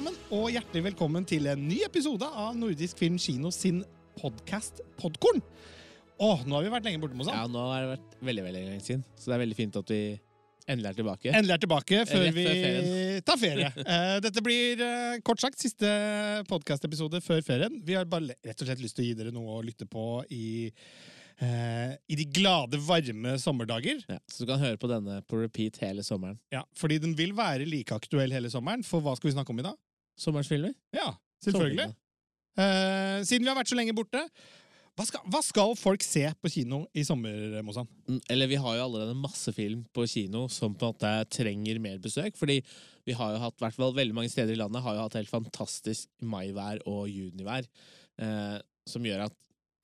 sammen, og hjertelig velkommen til en ny episode av Nordisk Film Kino sin podkast Podkorn. Åh, nå har vi vært lenge borte, Mozan. Ja, nå har det vært veldig veldig lenge siden, så det er veldig fint at vi endelig er tilbake. Endelig er tilbake før vi ferien. tar ferie. Eh, dette blir eh, kort sagt siste podkastepisode før ferien. Vi har bare rett og slett lyst til å gi dere noe å lytte på i, eh, i de glade, varme sommerdager. Ja, så du kan høre på denne på repeat hele sommeren. Ja, fordi den vil være like aktuell hele sommeren. For hva skal vi snakke om i dag? Sommerens filmer? Ja, selvfølgelig. Uh, siden vi har vært så lenge borte, hva skal, hva skal folk se på kino i sommer, Mozan? Mm, Eller vi har jo allerede masse film på kino som på en måte trenger mer besøk. Fordi vi har jo hatt, i hvert fall veldig mange steder i landet, har jo hatt helt fantastisk maivær og junivær. Eh, som gjør at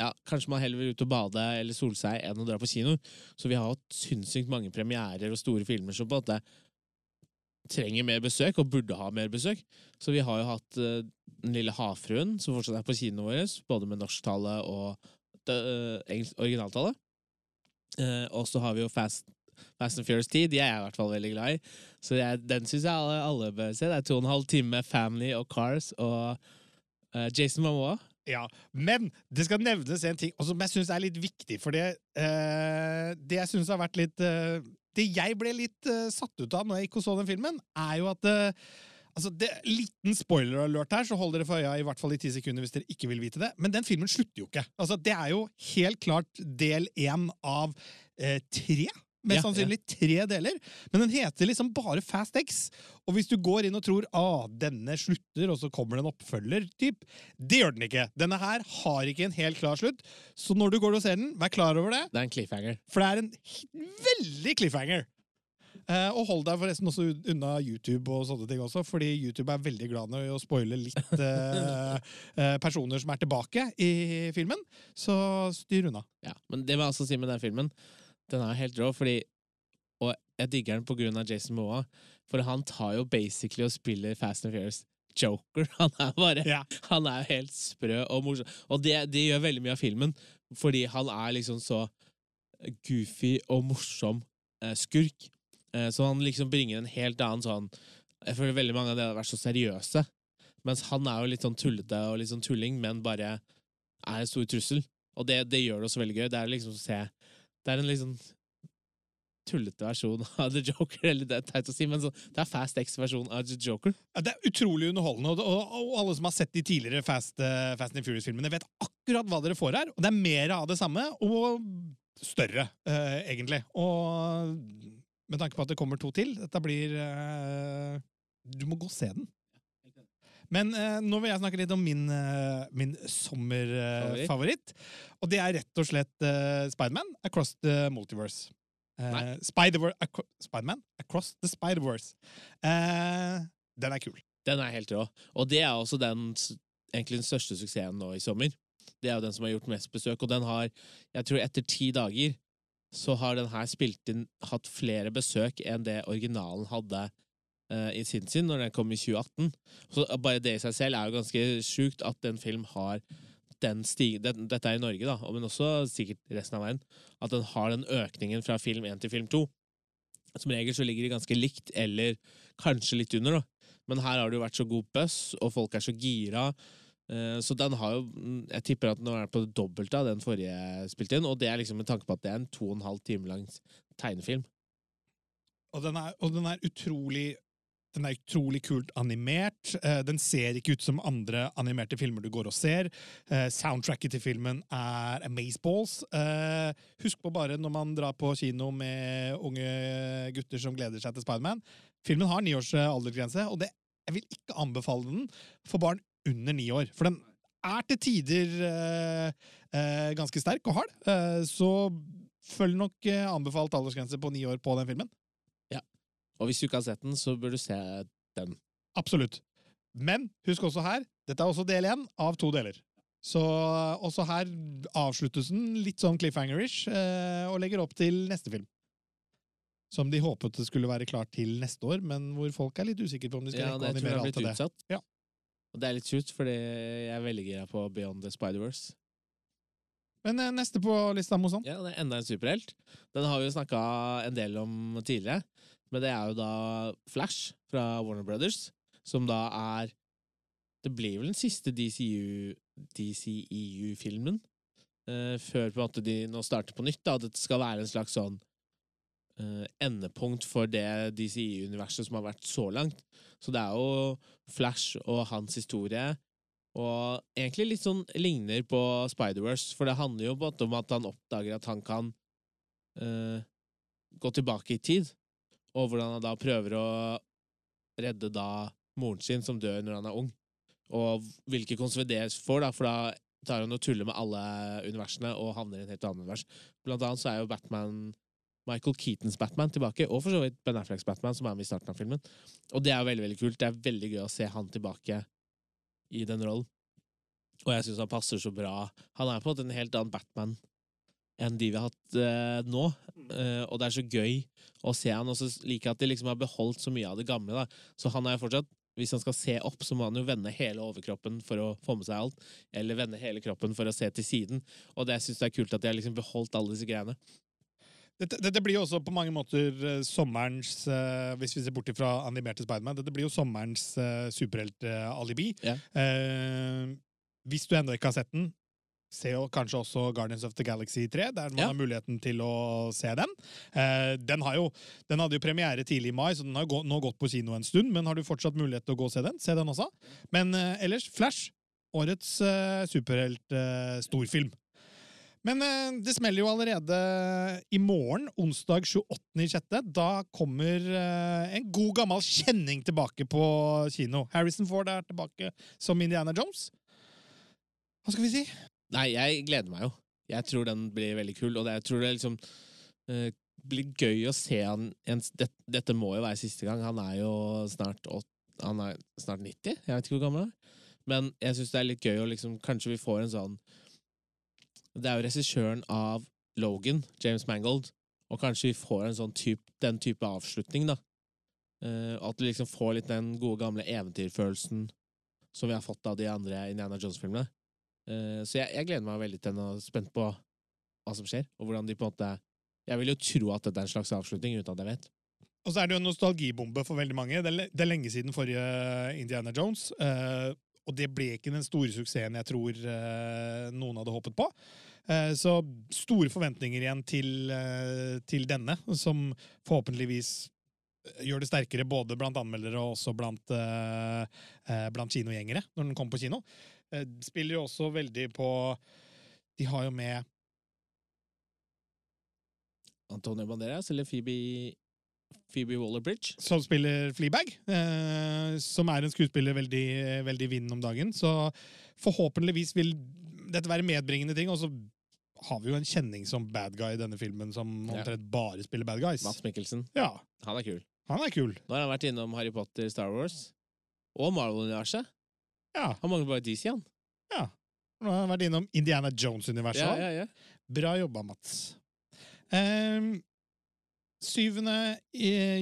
ja, kanskje man heller vil ut og bade eller sole seg enn å dra på kino. Så vi har hatt sinnssykt mange premierer og store filmer som på en måte trenger mer besøk, og burde ha mer besøk. Så vi har jo hatt uh, Den lille havfruen, som fortsatt er på kinoen vår, både med norsktale og det, eh, engelsk originaltale. Uh, og så har vi jo Fast, Fast and Furious 10. De er jeg i hvert fall veldig glad i. Så jeg, den syns jeg alle, alle bør se. Det er to og en halv time Family og Cars og eh, Jason Momoa. Ja, Men det skal nevnes en ting som jeg syns er litt viktig. For det, eh, det jeg syns har vært litt eh, Det jeg ble litt uh, satt ut av når jeg gikk og så den filmen, er jo at uh, Altså, det, Liten spoiler-alert her, så hold dere for øya i hvert fall i ti sekunder hvis dere ikke vil vite det. Men den filmen slutter jo ikke. Altså, Det er jo helt klart del én av eh, tre. Mest Ja, sannsynlig tre deler. Men den heter liksom bare Fast X. Og hvis du går inn og tror ah, denne slutter, og så kommer det en oppfølger, typ, det gjør den ikke. Denne her har ikke en helt klar slutt. Så når du går og ser den, vær klar over det. Det er en cliffhanger. For det er en veldig cliffhanger. Eh, og hold deg forresten også unna YouTube og sånne ting også, fordi YouTube er veldig glad i å spoile litt eh, eh, personer som er tilbake i filmen. Så styr unna. Ja, Men det vil jeg også si med den filmen, den er helt rå, fordi Og jeg digger den på grunn av Jason Moa, for han tar jo basically og spiller Fast and Furious Joker. Han er bare Ja. Han er helt sprø og morsom. Og det, det gjør veldig mye av filmen, fordi han er liksom så goofy og morsom eh, skurk. Eh, så han liksom bringer en helt annen sånn Jeg føler veldig mange av det har vært så seriøse. Mens han er jo litt sånn tullete og litt sånn tulling, men bare er en stor trussel. Og det, det gjør det også veldig gøy. Det er liksom å se Det er en litt sånn tullete versjon av The Joker. Eller det er teit å si, men så, det er Fast X-versjon av The Joker. Ja, Det er utrolig underholdende, og, og alle som har sett de tidligere Fast, uh, Fast and Furious-filmene, vet akkurat hva dere får her. Og det er mer av det samme, og større, uh, egentlig. Og med tanke på at det kommer to til, dette blir uh, Du må gå og se den. Men eh, nå vil jeg snakke litt om min, uh, min sommerfavoritt. Favoritt? og det er rett og slett uh, Spiderman Across the Multiverse. Uh, Nei. Spider Acro Spiderman Across the Spider-Verse. Eh, den er kul. Den er helt rå. Og det er også den s- egentlig den største suksessen nå i sommer. Det er jo den som har gjort mest besøk, og den har, jeg tror etter ti dager, så har den her spilt inn, hatt flere besøk enn det originalen hadde eh, i sin sin, når den kom i 2018. Så bare det i seg selv er jo ganske sjukt at en film har den stig, den, Dette er i Norge, da, men også sikkert resten av verden. At den har den økningen fra film 1 til film 2. Som regel så ligger det ganske likt, eller kanskje litt under, da. Men her har det jo vært så god buzz, og folk er så gira. Eh, Så den har jo mm, Jeg tipper at den er den på det dobbelte av den forrige spilte inn, og det er liksom med tanke på at det er en to og en halv time lang tegnefilm. Og den er, og den er utrolig den er utrolig kult animert. Eh, Den ser ikke ut som andre animerte filmer du går og ser. Eh, Soundtracket til filmen er amazeballs. Eh, Husk på bare når man drar på kino med unge gutter som gleder seg til Spiderman. Filmen har niårs aldersgrense, og det, jeg vil ikke anbefale den for barn under ni år. For den er til tider ganske sterk og hard, så følg nok anbefalt aldersgrense på ni år på den filmen. Og hvis du ikke har sett den, så bør du se den. Absolutt. Men husk også her, dette er også del én av to deler. Så også her avsluttes den litt sånn cliffhanger-ish, eh, og legger opp til neste film. Som de håpet det skulle være klart til neste år, men hvor folk er litt usikre på om de skal Ja, rekke å animere alt til det. utsatt. Ja. Og det er litt sjukt, fordi jeg er veldig gira på Beyond the Spider-Verse. Men eh, neste på lista, Mosan? Ja, det er enda en superhelt. Den har vi jo snakka en del om tidligere. Men det er jo da Flash fra Warner Brothers, som da er Det blir vel den siste DCEU-filmen. uh, før på en måte de nå starter på nytt. da, At det skal være en slags sånn uh, endepunkt for det DCEU-universet som har vært så langt. Så det er jo Flash og hans historie. Og egentlig litt sånn ligner på Spider-Verse, for det handler jo om at han oppdager at han kan uh, gå tilbake i tid, og hvordan han da prøver å redde da moren sin, som dør når han er ung. Og hvilke konsekvenser det får, da, for da tar han og tuller med alle universene og havner i en helt annen univers. Blant annet så er jo Batman Michael Keatons Batman tilbake, og for så vidt Ben Afflecks Batman, som er med i starten av filmen. Og det er jo veldig veldig kult. Det er veldig gøy å se han tilbake i den rollen. Og jeg syns han passer så bra. Han er på en måte en helt annen Batman enn de vi har hatt eh, nå. Eh, og det er så gøy å se han, og så liker jeg at de liksom har beholdt så mye av det gamle. da. Så han er jo fortsatt hvis han skal se opp, så må han jo vende hele overkroppen for å få med seg alt. Eller vende hele kroppen for å se til siden. Og det syns jeg er kult at de har liksom beholdt alle disse greiene. Dette, dette blir jo også på mange måter eh, sommerens eh, Hvis vi ser bort fra animerte Spiderman, dette blir jo sommerens uh, superheltalibi. Yeah. Eh, hvis du ennå ikke har sett den, se jo kanskje også Guardians of the Galaxy 3, der man Ja. har muligheten til å se den. Eh, den, har jo, den hadde jo premiere tidlig i mai, så den har gå, nå gått på kino en stund. Men har du fortsatt mulighet til å gå og se den, se den også. Men eh, ellers, Flash. Årets eh, superhelt-storfilm. Men eh, det smeller jo allerede i morgen, onsdag 28.6. Da kommer eh, en god gammel kjenning tilbake på kino. Harrison Ford er tilbake som Indiana Jones. Hva skal vi si? Nei, jeg gleder meg jo. Jeg tror den blir veldig kul, og det, jeg tror det liksom uh, blir gøy å se han en, det, Dette må jo være siste gang. Han er jo snart, åt, han er snart 90, jeg vet ikke hvor gammel han er. Men jeg syns det er litt gøy å liksom Kanskje vi får en sånn Det er jo regissøren av Logan, James Mangold, og kanskje vi får en sånn typ, den type avslutning, da. Uh, at du liksom får litt den gode, gamle eventyrfølelsen som vi har fått av de andre Indiana Jones-filmene. Eh, Så jeg, jeg gleder meg veldig til den og er spent på hva som skjer, og hvordan de på en måte Jeg vil jo tro at dette er en slags avslutning, uten at jeg vet. Og så er det jo en nostalgibombe for veldig mange. Det er, lenge siden forrige Indiana Jones. eh, og det ble ikke den store suksessen jeg tror eh, noen hadde håpet på. Så store forventninger igjen til, til denne, som forhåpentligvis gjør det sterkere både blant anmeldere og også blant, blant kinogjengere når den kommer på kino. Eh, spiller jo også veldig på De har jo med Antonio Banderas eller Phoebe Phoebe Waller-Bridge. som spiller Fleabag, eh, som er en skuespiller veldig, veldig i vinden om dagen. Så forhåpentligvis vil dette være medbringende ting. Og så har vi jo en kjenning som bad guy i denne filmen, som Ja. omtrent bare spiller bad guys. Mads Mikkelsen. Ja, Han er kul. han er kul. Nå har han vært innom Harry Potter, Star Wars og Marvel-universet. Ja, Han mangler bare DC, han. ja. Nå har han vært innom Indiana Jones-universet. Ja, ja, ja. Bra jobba, Mats. Um, 7.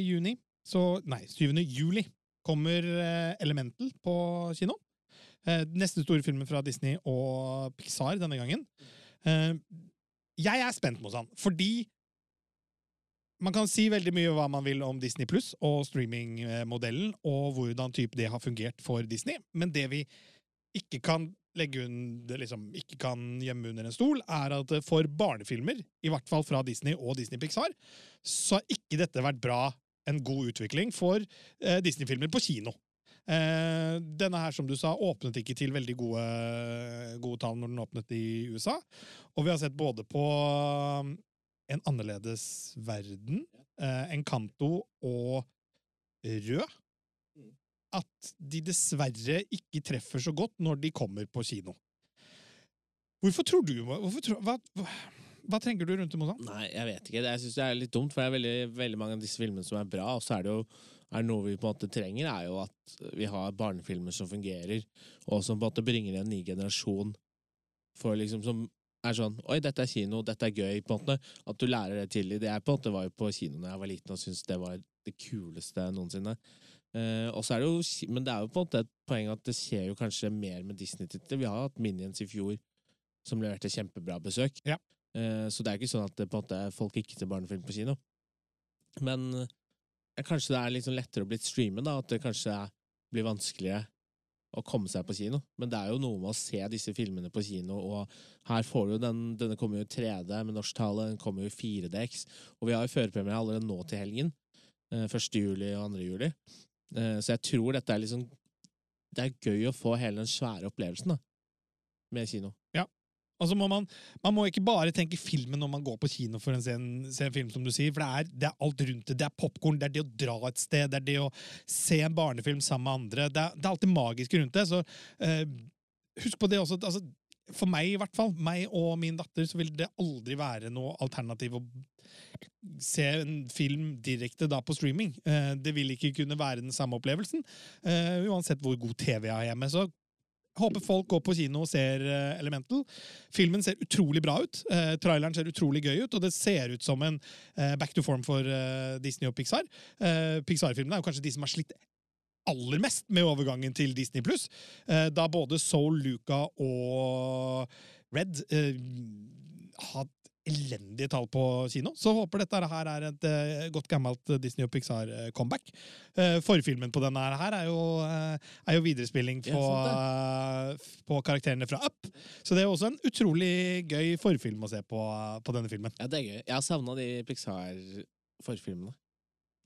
juni så, Nei, 7. juli kommer eh, Elemental på kino. Eh, neste store filmen fra Disney og Pixar denne gangen. Eh, jeg er spent, Mozan, fordi man kan si veldig mye hva man vil om Disney Pluss og streamingmodellen, og hvordan type det har fungert for Disney, men det vi ikke kan legge under, liksom, ikke kan gjemme under en stol, er at for barnefilmer, i hvert fall fra Disney og Disney Pixar, så har ikke dette vært bra, en god utvikling for eh, Disney-filmer på kino. Eh, denne her, som du sa, åpnet ikke til veldig gode, gode tall når den åpnet i USA. Og vi har sett både på En annerledes verden, eh, Encanto og Rød at de dessverre ikke treffer så godt når de kommer på kino. Hvorfor tror du hvorfor tror, hva, hva, hva tenker du rundt det, Mozan? Nei, jeg vet ikke. Jeg syns det er litt dumt, for det er veldig, veldig mange av disse filmene som er bra, og så er det jo er noe vi på en måte trenger, er jo at vi har barnefilmer som fungerer, og som på en måte bringer en ny generasjon for liksom som er sånn Oi, dette er kino, dette er gøy. på en måte, At du lærer det tidlig. Det jeg på en måte var jo på kino da jeg var liten og syntes det var det kuleste noensinne. Eh, og så er det jo, Men det er jo på en måte et poeng at det skjer jo kanskje mer med Disney-titler. Vi har hatt Minions i fjor som leverte kjempebra besøk. Ja. Eh, Så det er ikke sånn at det, på en måte, folk ikke ser barnefilm på kino. Men eh, kanskje det er sånn lettere å bli streamet, da. At det kanskje blir vanskeligere å komme seg på kino. Men det er jo noe med å se disse filmene på kino, og her får du den Denne kommer jo i 3D med norsk tale, den kommer jo i 4DX, og vi har jo førpremiere allerede nå til helgen. eh, 1. juli og 2. juli. Eh, Så jeg tror dette er liksom Det er gøy å få hele den svære opplevelsen da, med kino. Altså må man, man må ikke bare tenke filmen når man går på kino for en, se en film, som du sier, for det er, det er alt rundt det. Det er popkorn, det er det å dra et sted, det er det å se en barnefilm sammen med andre. Det er, det er alt det magiske rundt det. Så eh, husk på det også. Altså, for meg, i hvert fall, meg og min datter, så vil det aldri være noe alternativ å se en film direkte da på streaming. Eh, det vil ikke kunne være den samme opplevelsen, eh, uansett hvor god TV jeg har hjemme. Så Håper folk går på kino og ser eh, Elemental. Filmen ser utrolig bra ut. Eh, traileren ser utrolig gøy ut, og det ser ut som en eh, back to form for eh, Disney og Pixar. Eh, Pixar-filmene er jo kanskje de som har slitt aller mest med overgangen til Disney pluss. Eh, da både Soul, Luca og Red har elendige tall på kino. Så håper dette her er et eh, godt gammelt Disney og Pixar-comeback. Uh, forfilmen på denne her er jo, eh, er jo viderespilling på, eh, på karakterene fra Up. Så det er også en utrolig gøy forfilm å se på, på denne filmen. Ja, det er gøy. Jeg har savna de Pixar-forfilmene.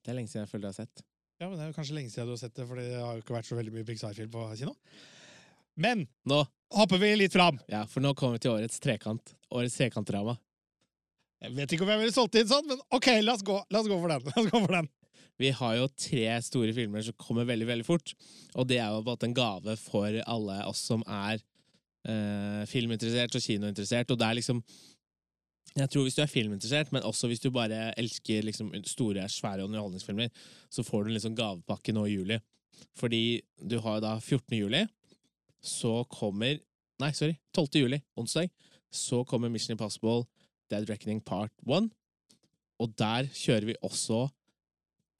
Det er lenge siden jeg føler jeg har sett. Ja, men Det er jo kanskje lenge siden du har sett det, for det har jo ikke vært så veldig mye Pixar-film på kino. Men Nå, hopper vi litt fram. ja, For nå kommer vi til årets trekant. Årets trekantdrama. Jeg vet ikke om jeg ville solgt inn sånn, men OK, la oss gå, la oss gå for den. La oss gå for den. Vi har jo tre store filmer som kommer veldig veldig fort. Og det er jo på en gave for alle oss som er eh, filminteressert og kinointeressert. Og det er liksom Jeg tror hvis du er filminteressert, men også hvis du bare elsker liksom store, svære underholdningsfilmer, så får du en liksom gavepakke nå i juli. Fordi du har da 14. juli, så kommer Nei, sorry. 12. juli, onsdag, så kommer Mission Impossible Dead Reckoning Part 1. Og der kjører vi også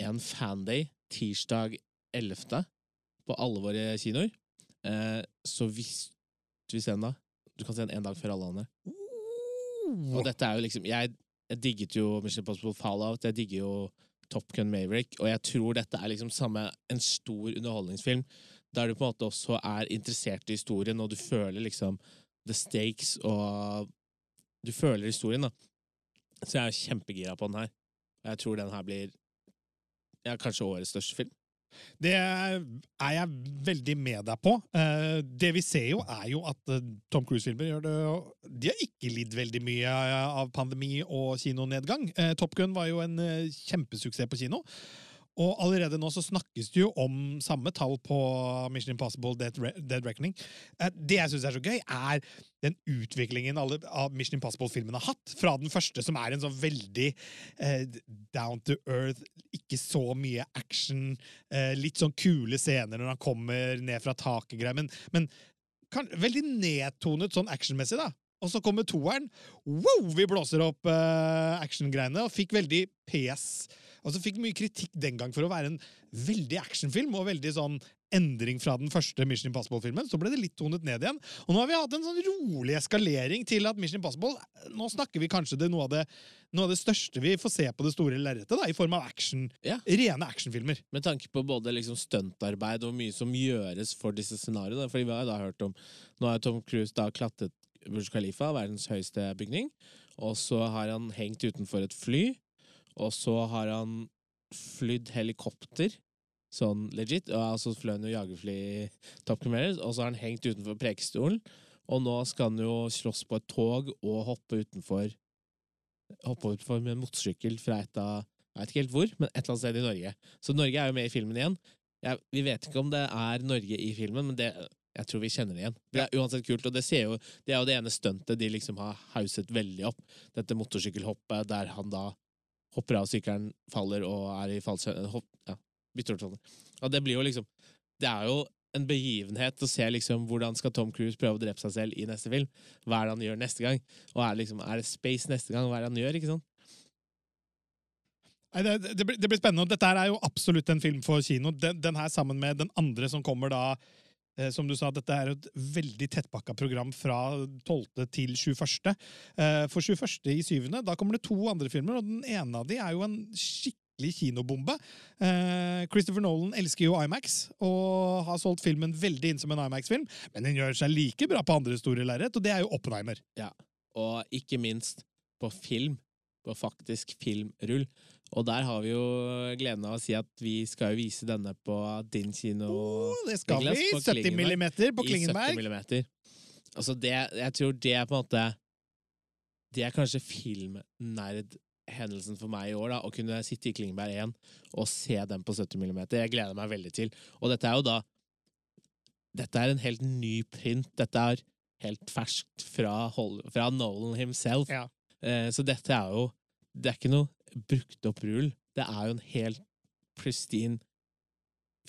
en fanday tirsdag 11. på alle våre kinoer. Eh, så hvis du vil se den da Du kan se den en dag før alle andre. Og dette er jo liksom Jeg, jeg digget jo Mission Impossible Fallout, jeg digger jo Top Gun Maverick, og jeg tror dette er liksom samme en stor underholdningsfilm der du på en måte også er interessert i historien, og du føler liksom the stakes, og du føler historien, da. Så jeg er kjempegira på den her. Jeg tror den her blir ja, kanskje årets største film. Det er jeg veldig med deg på. Eh, Det vi ser jo, er jo at eh, Tom Cruise-filmer gjør det De har ikke lidd veldig mye av pandemi og kinonedgang. Eh, Top Gun var jo en eh, kjempesuksess på kino. Og allerede nå så snakkes det jo om samme tall på Mission Impossible Dead, Re Dead Reckoning. Eh, Det jeg syns er så gøy, er den utviklingen alle av Mission Impossible-filmene har hatt. Fra den første, som er en sånn veldig eh, down to earth, ikke så mye action, eh, litt sånn kule scener når han kommer ned fra taket-greier, men, men kan, veldig nedtonet sånn actionmessig, da. Og så kommer toeren. Wow, vi blåser opp eh, actiongreiene, og fikk veldig PS. Altså fikk mye kritikk den gang for å være en veldig actionfilm, og veldig sånn endring fra den første Mission Impossible-filmen. Så ble det litt tonet ned igjen. Og nå har vi hatt en sånn rolig eskalering til at Mission Impossible Nå snakker vi kanskje det noe av det, noe av det største vi får se på det store lerretet, i form av action. Ja. Rene actionfilmer. Med tanke på både liksom stuntarbeid og mye som gjøres for disse scenarioene. Fordi vi har da hørt om Nå har Tom Cruise da klatret Burj Khalifa, verdens høyeste bygning. Og så har han hengt utenfor et fly. Og så har han flydd helikopter, sånn legit. Og altså fløy han jo jagerfly Top Commanders, og så har han hengt utenfor Prekestolen. Og nå skal han jo slåss på et tog og hoppe utenfor Hoppe utenfor med en motorsykkel fra et av Jeg vet ikke helt hvor, men et eller annet sted i Norge. Så Norge er jo med i filmen igjen. Jeg, vi vet ikke om det er Norge i filmen, men det, jeg tror vi kjenner det igjen. Det er uansett kult, og det, jo, det er jo det ene stuntet de liksom har hauset veldig opp. Dette motorsykkelhoppet der han da hopper av sykkelen, faller og er i fallskjerm... Hopp, ja, Og det blir jo liksom Det er jo en begivenhet å se liksom hvordan skal Tom Cruise prøve å drepe seg selv i neste film. Hva er det han gjør neste gang? Og er det, liksom, er det space neste gang? Hva er det han gjør? ikke sant? Nei, det, det, blir, det blir spennende. Dette er jo absolutt en film for kino. Den, den her sammen med den andre som kommer da eh, Som du sa, dette er et veldig tettpakka program fra 12. til 21. Eh, for 21. i 7. da kommer det to andre filmer, og den ene av de er jo en skikkelig kinobombe. Eh, Christopher Nolan elsker jo Imax og har solgt filmen veldig inn som en Imax-film, men den gjør seg like bra på andre store lerret, og det er jo Oppenheimer. Ja, Og ikke minst på film. På faktisk filmrull. Og der har vi jo gleden av å si at vi skal jo vise denne på din kino Oh, det skal Niklas, vi! på 70 millimeter på i 70 Klingenberg. millimeter. Altså det, jeg tror det er på en måte Det er kanskje filmnerd-hendelsen for meg i år, da, å kunne sitte i Klingenberg 1 og se den på 70 millimeter. Jeg gleder meg veldig til. Og dette er jo da Dette er en helt ny print. Dette er helt ferskt fra, fra Nolan himself. Ja. Eh, så dette er jo Det er ikke noe brukt opp rull. Det er jo en helt pristine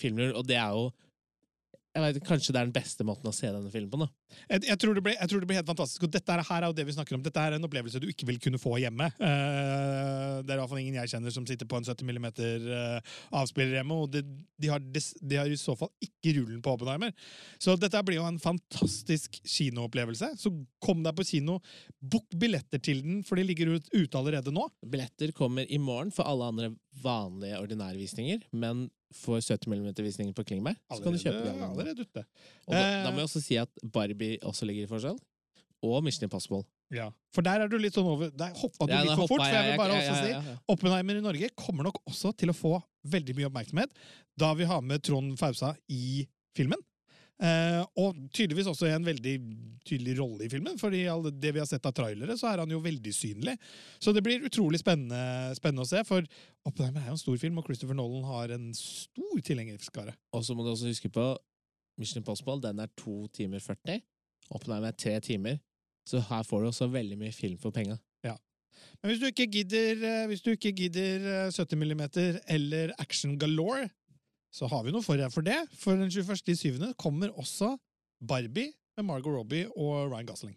filmrull, og det er jo jeg vet, Kanskje det er den beste måten å se denne filmen på. da. Jeg, jeg, tror det ble, jeg tror det blir helt fantastisk. Og dette her er jo det vi snakker om. Dette er en opplevelse du ikke vil kunne få hjemme. Uh, det er i hvert fall ingen jeg kjenner som sitter på en 70 mm uh, avspiller hjemme, og det, de, har des, de har i så fall ikke rullen på Oppenheimer. Så dette blir jo en fantastisk kinoopplevelse. Så kom deg på kino, book billetter til den, for de ligger ut, ute allerede nå. Billetter kommer i morgen for alle andre vanlige ordinære visninger, men for 70 mm-visninger på Klingberg så kan du kjøpe den. Allerede, ute. Og da, Eh. da må jeg også si at Barbie også ligger i forskjell. Og Mission Impossible. Ja. For der er du litt sånn over Der hoppa du Ja, litt for fort. For jeg vil bare også si ja, ja. Oppenheimer i Norge kommer nok også til å få veldig mye oppmerksomhet da vi har med Trond Fausa i filmen. Eh, og tydeligvis også i en veldig tydelig rolle i filmen, fordi i det vi har sett av trailere, så er han jo veldig synlig. Så det blir utrolig spennende, spennende å se, for Oppenheimer er jo en stor film, og Christopher Nolan har en stor tilhengerskare. Og så må du også huske på Mission Impossible. Den er 2 timer 40. Oppenheimer er 3 timer. Så her får du også veldig mye film for penga. Men hvis du ikke gidder, eh, hvis du ikke gidder eh, 70 mm eller action galore, så har vi noe for deg for det. For den 21.7. kommer også Barbie med Margot Robbie og Ryan Gosling.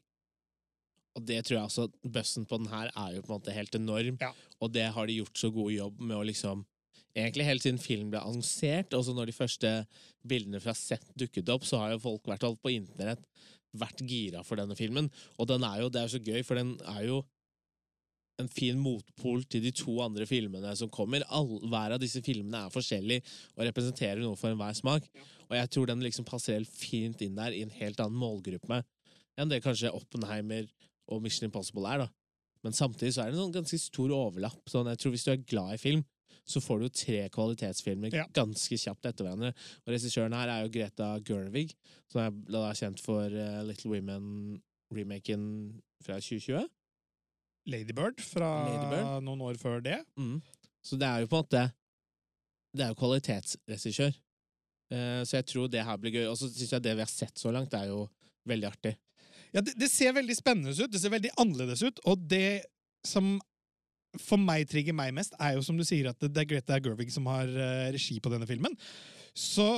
Og det tror jeg også Bøssen på den her er jo på en måte helt enorm, Ja. og det har de gjort så god jobb med å liksom Egentlig helt siden filmen ble annonsert, og så når de første bildene fra sett dukket opp, så har jo folk, hvert fall på internett, vært gira for denne filmen. Og den er jo, det er så gøy, for den er jo en fin motpol til de to andre filmene som kommer. All, hver av disse filmene er forskjellig og representerer noe for enhver smak. Og jeg tror den liksom passer helt fint inn der i en helt annen målgruppe enn det kanskje Oppenheimer og Mission Impossible er. da. Men samtidig så er det en sånn ganske stor overlapp. Sånn, jeg tror Hvis du er glad i film, så får du tre kvalitetsfilmer Ja. ganske kjapt etter hverandre. Og regissøren her er jo Greta Gervig, som er da kjent for uh, Little Women-remaken fra 2020. Ladybird fra Lady noen år før det. Mm. Så det er jo på en måte Det er jo kvalitetsregissør. Uh, så jeg tror det her blir gøy. Og så syns jeg det vi har sett så langt, er jo veldig artig. Ja, det, det ser veldig spennende ut. Det ser veldig annerledes ut. Og det som for meg trigger meg mest, er jo som du sier at det er Greta Gerwig som har eh, regi på denne filmen. Så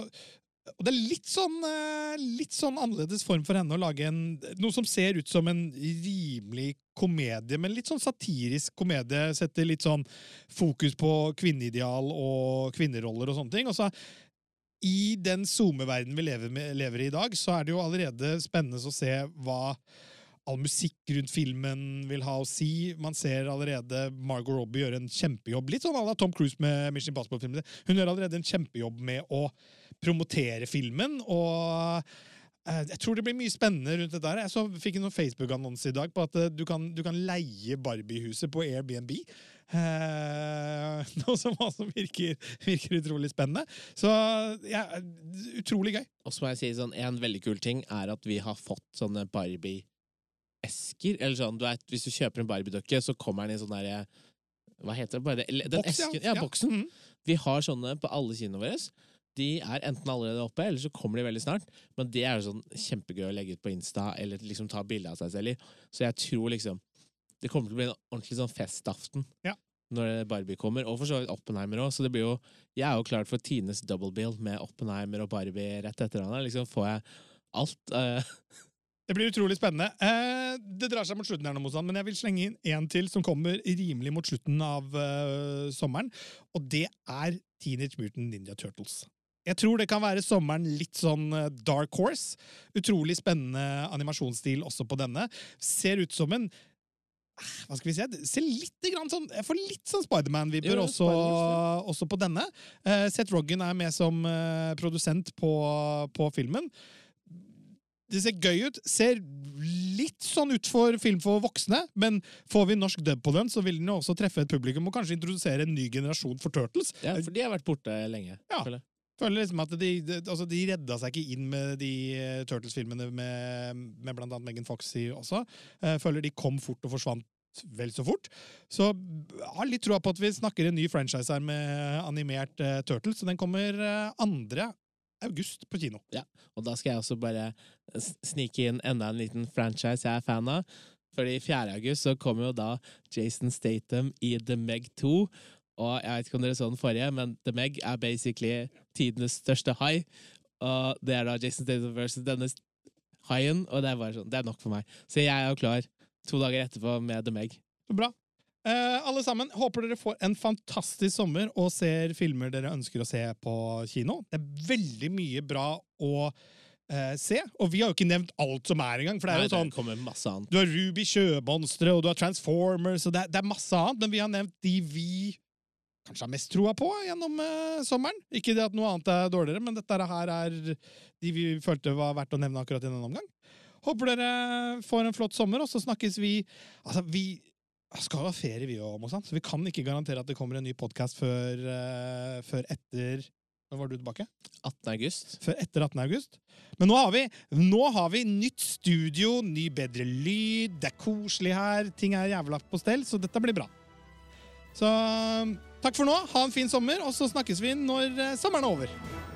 og det er litt sånn, eh, litt sånn annerledes form for henne å lage en, noe som ser ut som en rimelig komedie, men litt sånn satirisk komedie. Setter litt sånn fokus på kvinneideal og kvinneroller og sånne ting. Og så i den SoMe-verdenen vi lever, med, lever i i dag, så er det jo allerede spennende å se hva all musikk rundt filmen vil ha å si. Man ser allerede Margot Robbie gjøre en kjempejobb. Litt sånn à la Tom Cruise med Mission Impossible-filmene. Hun gjør allerede en kjempejobb med å promotere filmen, og eh, jeg tror det blir mye spennende rundt dette. Jeg så, fikk en Facebook-annonse i dag på at eh, du kan, du kan leie Barbie-huset på Airbnb. Eh, noe som også virker, virker utrolig spennende. Så ja, utrolig gøy. Og så må jeg si sånn, En veldig kul ting er at vi har fått sånne Barbie-esker. Eller sånn, du vet, Hvis du kjøper en Barbie-dokke, så kommer den i sånn derre Hva heter det? Den Boks, esken? Ja, Ja. boksen. Mhm. Vi har sånne på alle kinoene våre. De er enten allerede oppe, eller så kommer de veldig snart. Men det er jo sånn kjempegøy å legge ut på Insta, eller liksom ta bilde av seg selv i. Så jeg tror liksom Det kommer til å bli en ordentlig sånn festaften Ja. når Barbie kommer. Og for så vidt Oppenheimer òg. Så det blir jo Jeg er jo klar for Tines double bill med Oppenheimer og Barbie rett etter hverandre. Liksom får jeg alt. eh, Det blir utrolig spennende. Eh, det drar seg mot slutten, her nå, Mozan, men jeg vil slenge inn en til som kommer rimelig mot slutten av eh, sommeren. Og det er Teenage Mutant Ninja Turtles. Jeg tror det kan være sommeren litt sånn eh, dark horse. Utrolig spennende animasjonsstil også på denne. Ser ut som en hva skal vi si? Ser litt grann sånn, Jeg får litt sånn Spiderman-vibber også, også på denne. Eh, Seth Rogen er med som produsent på, på filmen. Det ser gøy ut. Ser litt sånn ut for film for voksne, men får vi norsk dub på den, så vil den jo også treffe et publikum og kanskje introdusere en ny generasjon for Turtles. Ja, for de har vært borte lenge. Ja. føler føler liksom at de, altså de redda seg ikke inn med de eh, Turtles-filmene med, med blant annet Megan Fox også. Eh, føler de kom fort og forsvant vel så fort. Så jeg har litt troa på at vi snakker en ny franchise her med animert uh, Turtles, så den kommer uh, 2. august på kino. Ja, Og da skal jeg også bare snike inn enda en liten franchise jeg er fan av. Fordi 4. august så kommer jo da Jason Statham i The Meg 2. Og jeg vet ikke om dere så den forrige, men The Meg er basically tidenes største hai. Og det er da Jason Statham versus denne haien, og det er bare sånn, det er nok for meg. Så jeg er jo klar to dager etterpå med The Meg. Bra. Eh, alle sammen, håper dere får en fantastisk sommer og ser filmer dere ønsker å se på kino. Det er veldig mye bra å Uh, se, og vi har jo ikke nevnt alt som er engang. For det er Nei, jo sånn kommer masse annet. Du har Ruby sjømonstre, og du har Transformers, og det er, det er masse annet, men vi har nevnt de vi kanskje har mest troa på gjennom uh, sommeren. Ikke det at noe annet er dårligere, men dette her er de vi følte var verdt å nevne akkurat i denne omgang. Håper dere får en flott sommer, og så snakkes vi Altså, vi skal ha ferie, vi òg, så vi kan ikke garantere at det kommer en ny podkast før, uh, før etter Når var du tilbake? 18. august. før etter 18. august. Men nå har vi, nå har vi nytt studio, ny bedre lyd, det er koselig her, ting er jævla på stell, så dette blir bra. Så takk for nå, ha en fin sommer, og så snakkes vi når eh, sommeren er over.